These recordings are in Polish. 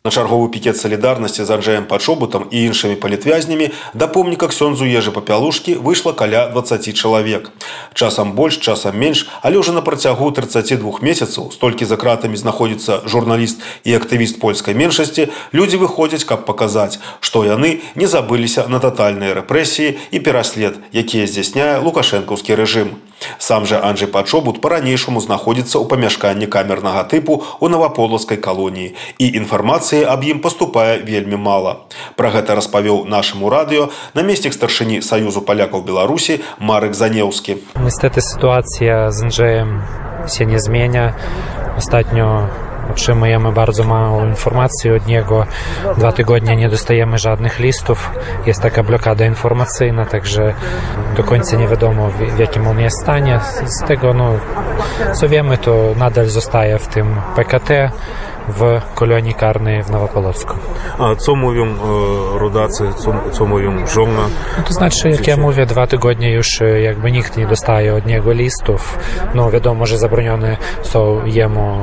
На чарговы пікет салідарнасці з Анджеем Пачобутам і іншымі палітвязнямі да помніка ксёндзу ежы папялушкі выйшла каля 20 чалавек. Часам больш, часам менш, але ўжо на працягу 32 месяцаў столькі за кратамі знаходзіцца журналіст і актывіст польскай меншасці, людзі выходзяць, каб паказаць, што яны не забыліся на татальныя рэпрэсіі і пераслед, якія здзяйсняе лукашэнкаўскі рэжым. Сам жа Анджей Пачобут па-ранейшаму знаходзіцца ў памяшканні камернага тыпу ў наваполацкай калоніі і інфармацыі аб ім паступае вельмі мала. Пра гэта распавёў нашаму радыё намеснік старшыні саюзу палякаў Беларусі Марык Занеўскі. Niestety sytuacja z Andrzejem się nie zmienia. Ostatnio otrzymujemy bardzo mało informacji od niego. Dwa tygodnie nie dostajemy żadnych listów. Jest taka blokada informacyjna, także do końca nie wiadomo w, jakim on jest stanie. Z tego, no, co wiemy, to nadal zostaje w tym PKT w kolonii karnej w Nowopolocku. А co mówią e, rodacy, co, co mówią żona? No to znaczy, jak ja mówię, dwa tygodnie już e, jakby nikt nie dostaje od niego listów. No wiadomo, że zabronione są jemu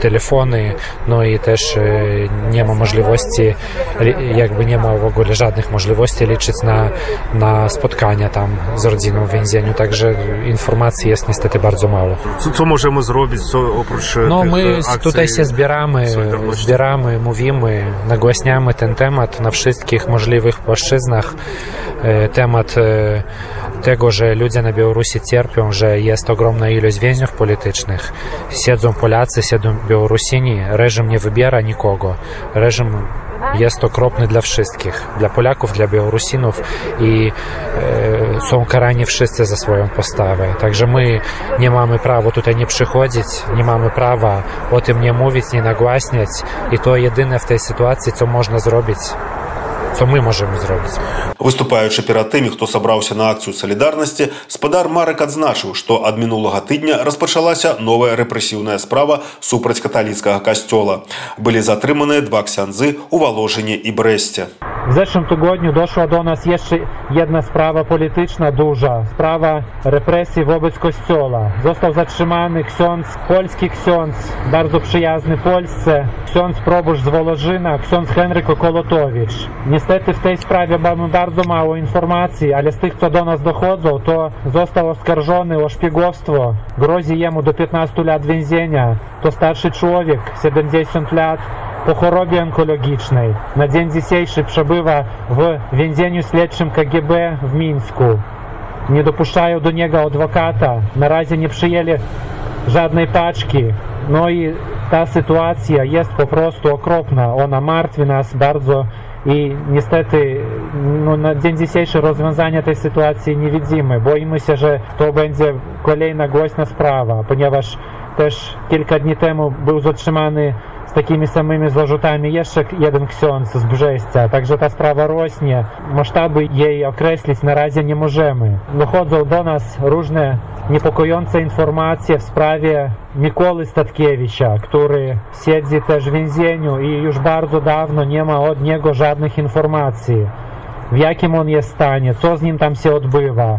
telefony, no i też e, nie ma możliwości, li- jakby nie ma w ogóle żadnych możliwości liczyć na, na spotkania tam z rodziną w więzieniu, także informacji jest niestety bardzo mało. Co, co możemy zrobić, co oprócz e, No my e, akcji tutaj się zbieramy? Zbieramy, mówimy, nagłaśniamy ten temat na wszystkich możliwych płaszczyznach. E, Temat e, tego, że ludzie na Białorusi cierpią, że jest ogromna ilość więźniów politycznych. Siedzą Polacy, siedzą Białorusini. Reżim nie wybiera nikogo. Reżim jest okropny dla wszystkich, dla Polaków, dla Białorusinów i e, są karani wszyscy za swoją postawę. Także my nie mamy prawa tutaj nie przychodzić, nie mamy prawa o tym nie mówić, nie nagłaśniać i to jedyne w tej sytuacji, co można zrobić, co my możemy zrobić. Выступаючы перад тымі, хто сабраўся на акцыю салідарнасці, спадар Марык адзначыў, што ад мінулага тыдня распачалася новая рэпрэсіўная справа супраць каталіцкага касцёла. Былі затрыманыя два ксяндзы ў валожыні і брэсце. W zeszłym tygodniu doszła do nas jeszcze jedna sprawa polityczna duża, sprawa represji wobec kościoła. Został zatrzymany ksiądz, polski ksiądz, bardzo przyjazny Polsce, ksiądz proboszcz z Wolożyna, ksiądz Henryk Okolotowicz. Niestety w tej sprawie mamy bardzo mało informacji, ale z tych, co do nas dochodzą, to został oskarżony o szpiegostwo. Grozi jemu do 15 lat więzienia. To starszy człowiek, 70 lat, po chorobie onkologicznej. Na dzień dzisiejszy przebywa w więzieniu śledczym KGB w Mińsku. Nie dopuszczają do niego adwokata. Na razie nie przyjęli żadnej paczki. No i ta sytuacja jest po prostu okropna. Ona martwi nas bardzo i niestety no, na dzień dzisiejszy rozwiązania tej sytuacji nie widzimy. Boimy się, że to będzie kolejna głośna sprawa, ponieważ też kilka dni temu był zatrzymany z takimi samymi zarzutami jeszcze jeden ksiądz z Brześcia, także ta sprawa rośnie. Masztaby jej określić na razie nie możemy. Dochodzą do nas różne niepokojące informacje w sprawie Mikoły Statkiewicza, który siedzi też w więzieniu i już bardzo dawno nie ma od niego żadnych informacji. W jakim on jest stanie, co z nim tam się odbywa.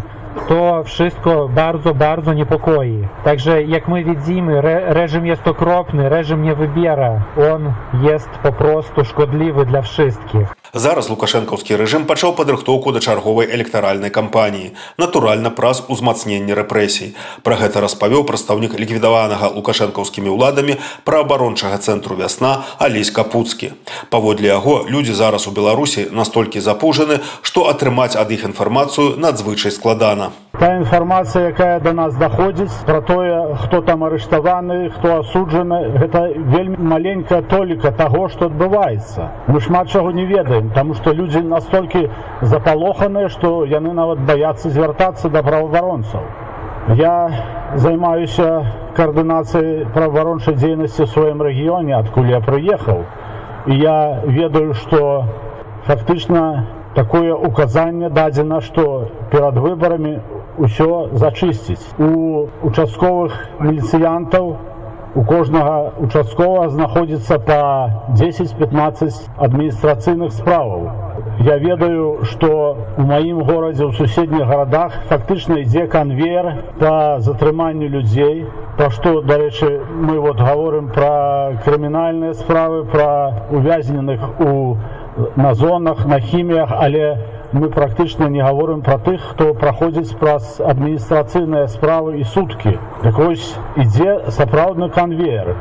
Bardzo, bardzo niepokoi. Także jak my widzimy, re, reżim jest okropny, reżim nie wybiera. On jest po prostu szkodliwy dla wszystkich. Зараз лукашэнкаўскі рэжым пачаў падрыхтоўку да чарговай электаральнай кампаніі, натуральна праз узмацненне рэпрэсій. Пра гэта распавёў прадстаўнік ліквідаванага лукашэнкаўскімі ўладамі праабарончага цэнтру вясна Алесь Капуцкі. Паводле яго людзі зараз у Беларусі настолькі запужаны, што атрымаць ад іх інфармацыю надзвычай складана. Та інфармацыя, якая да нас даходзіць пра тое, хто там арыштаваны, хто асуджаны, гэта вельмі маленькая толіка таго, што адбываецца. Мы шмат чаго не ведаем, таму што людзі настолькі запалоханыя, што яны нават баяцца звяртацца да праваабаронцаў. Я займаюся каардынацыяй праваабарончай дзейнасці ў сваім рэгіёне, адкуль я прыехаў. І я ведаю, што фактычна такое указанне дадзена, што перад выбарамі ўсё зачысціць. У участковых міліцыянтаў у кожнага участковага знаходзіцца па 10-15 адміністрацыйных справаў. я ведаю, што у маім горадзе ў суседніх гарадах фактычна ідзе канвер па затрыманню людзей пра што дарэчы мы вот гаворым пра крымінальныя справы пра увязненых у на зонах на хіміях але мы практычна не гаворым пра тых хто праходзіць праз адміністрацыйныя справы і суткі так вось ідзе сапраўдны канвер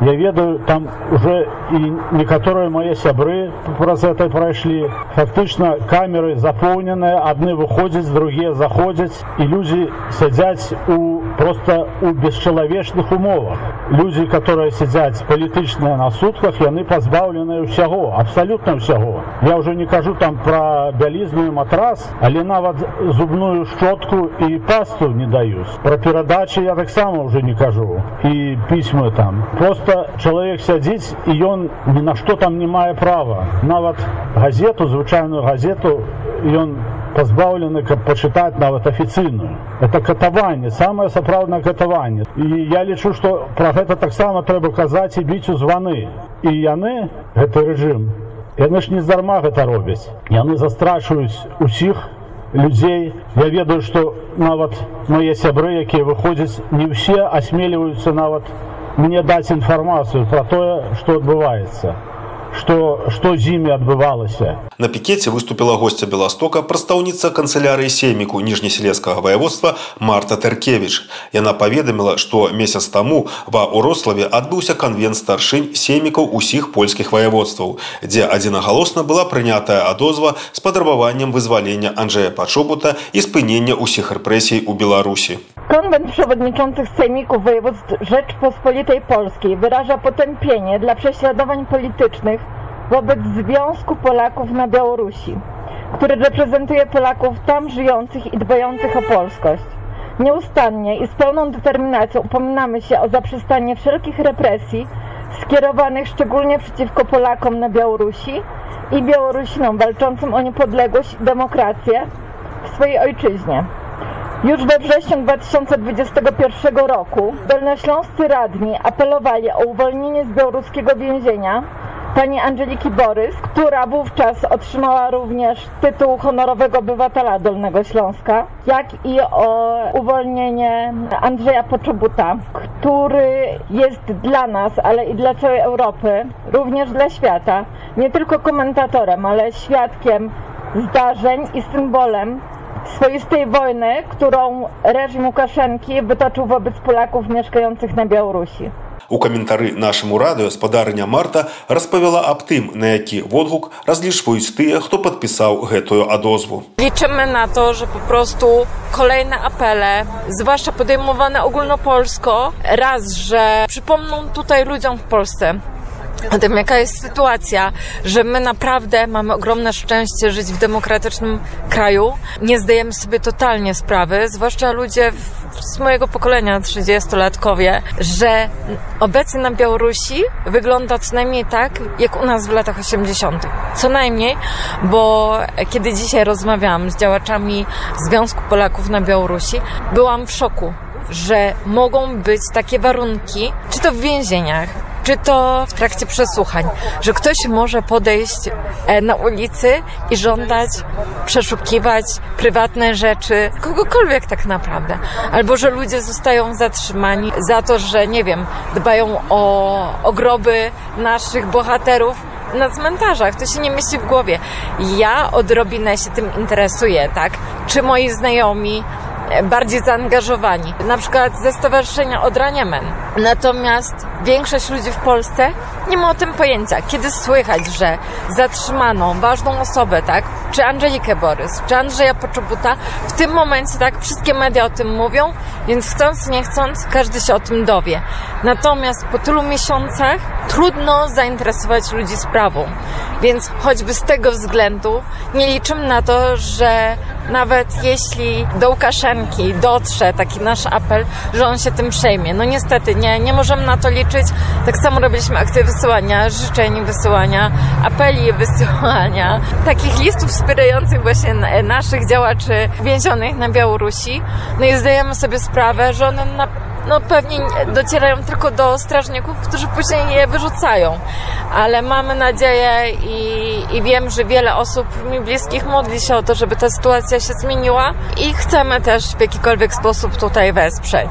я ведаю там уже і некаторыя мае сябры праз это прайшлі фактычна камеры запоўненыя адны выходзяць другія заходзяць і людзі сядзяць у просто у бесчалавечных умовах. Людзі которые сядзяць палітычныя на сутках яны пазбаўленыя ўсяго абсалютна ўсяго я ўжо не кажу там пра бялізную матрас але нават зубную шчотку і пасту не даюць пра перадачы я таксама уже не кажу. І пісьмы там. Просто чалавек сядзіць і ён ні на што там не мае права. Нават газету звычайную газету ён пазбаўлены каб пачытаць нават афіцыйную это катаванне самае сапраўднае катаванне і я лічу што пра гэта таксама трэба казаць і біць у званы. І яны гэты рэжым яны ж не здарма гэта робяць. Яны застрашваюць усіх людзей я ведаю што нават мае сябры якія выходзяць не ўсе асмеліваюцца нават мне даць інфармацыю пра тое што адбываецца што што з імі адбывалася на пікеце выступіла госця беластока прадстаўніца канцылярыі сейміку ніжнеселецкага ваяводства марта тэркевич яна паведаміла што месяц таму ва ўрославе адбыўся канвент старшынь сеймікаў усіх польскіх ваяводстваў дзе адзінагалосна была прынятая адозва з падрабаваннем вызвалення Анджея пачобута і спынення ўсіх рэпрэсій у беларусі Konwent Przewodniczących Sejmików Województw Rzeczpospolitej Polskiej wyraża potępienie dla prześladowań politycznych wobec Związku Polaków na Białorusi, który reprezentuje Polaków tam żyjących i dbających o polskość. Nieustannie i z pełną determinacją upominamy się o zaprzestanie wszelkich represji skierowanych szczególnie przeciwko Polakom na Białorusi i Białorusinom walczącym o niepodległość i demokrację w swojej ojczyźnie. Już we wrześniu 2021 roku dolnośląscy radni apelowali o uwolnienie z białoruskiego więzienia pani Angeliki Borys, która wówczas otrzymała również tytuł honorowego obywatela Dolnego Śląska, jak i o uwolnienie Andrzeja Poczobuta, który jest dla nas, ale i dla całej Europy, również dla świata, nie tylko komentatorem, ale świadkiem zdarzeń i symbolem swoistej wojny, którą reżim Łukaszenki wytoczył wobec Polaków mieszkających na Białorusi. У каментары нашаму радыё спадарня Марта распавяла аб тым, на які водгук разлічваюць тыя, хто падпісаў гэтую адозву. Liczymy na to, że po prostu kolejne apele, zwłaszcza podejmowane ogólnopolsko, raz, że przypomną tutaj ludziom w Polsce, o tym, jaka jest sytuacja, że my naprawdę mamy ogromne szczęście żyć w demokratycznym kraju. Nie zdajemy sobie totalnie sprawy, zwłaszcza ludzie z mojego pokolenia, 30-latkowie, że obecnie na Białorusi wygląda co najmniej tak, jak u nas w latach 80. Co najmniej, bo kiedy dzisiaj rozmawiałam z działaczami Związku Polaków na Białorusi, byłam w szoku, że mogą być takie warunki, czy to w więzieniach, czy to w trakcie przesłuchań, że ktoś może podejść e, na ulicy i żądać, przeszukiwać prywatne rzeczy, kogokolwiek tak naprawdę. Albo że ludzie zostają zatrzymani za to, że nie wiem, dbają o, o groby naszych bohaterów na cmentarzach. To się nie mieści w głowie. Ja odrobinę się tym interesuję, tak? Czy moi znajomi bardziej zaangażowani, na przykład ze Stowarzyszenia Odraniemen. Natomiast większość ludzi w Polsce nie ma o tym pojęcia. Kiedy słychać, że zatrzymano ważną osobę, tak, czy Angelikę Borys, czy Andrzeja Poczobuta, w tym momencie, tak, wszystkie media o tym mówią, więc chcąc, nie chcąc, każdy się o tym dowie. Natomiast po tylu miesiącach trudno zainteresować ludzi sprawą. Więc choćby z tego względu nie liczymy na to, że nawet jeśli do Łukaszenki dotrze taki nasz apel, że on się tym przejmie. No niestety, nie, nie możemy na to liczyć. Tak samo robiliśmy akcje wysyłania życzeń, wysyłania apeli, wysyłania takich listów wspierających właśnie naszych działaczy więzionych na Białorusi. No i zdajemy sobie sprawę, że one na no pewnie docierają tylko do strażników, którzy później je wyrzucają. Ale mamy nadzieję i, i wiem, że wiele osób mi bliskich modli się o to, żeby ta sytuacja się zmieniła i chcemy też w jakikolwiek sposób tutaj wesprzeć.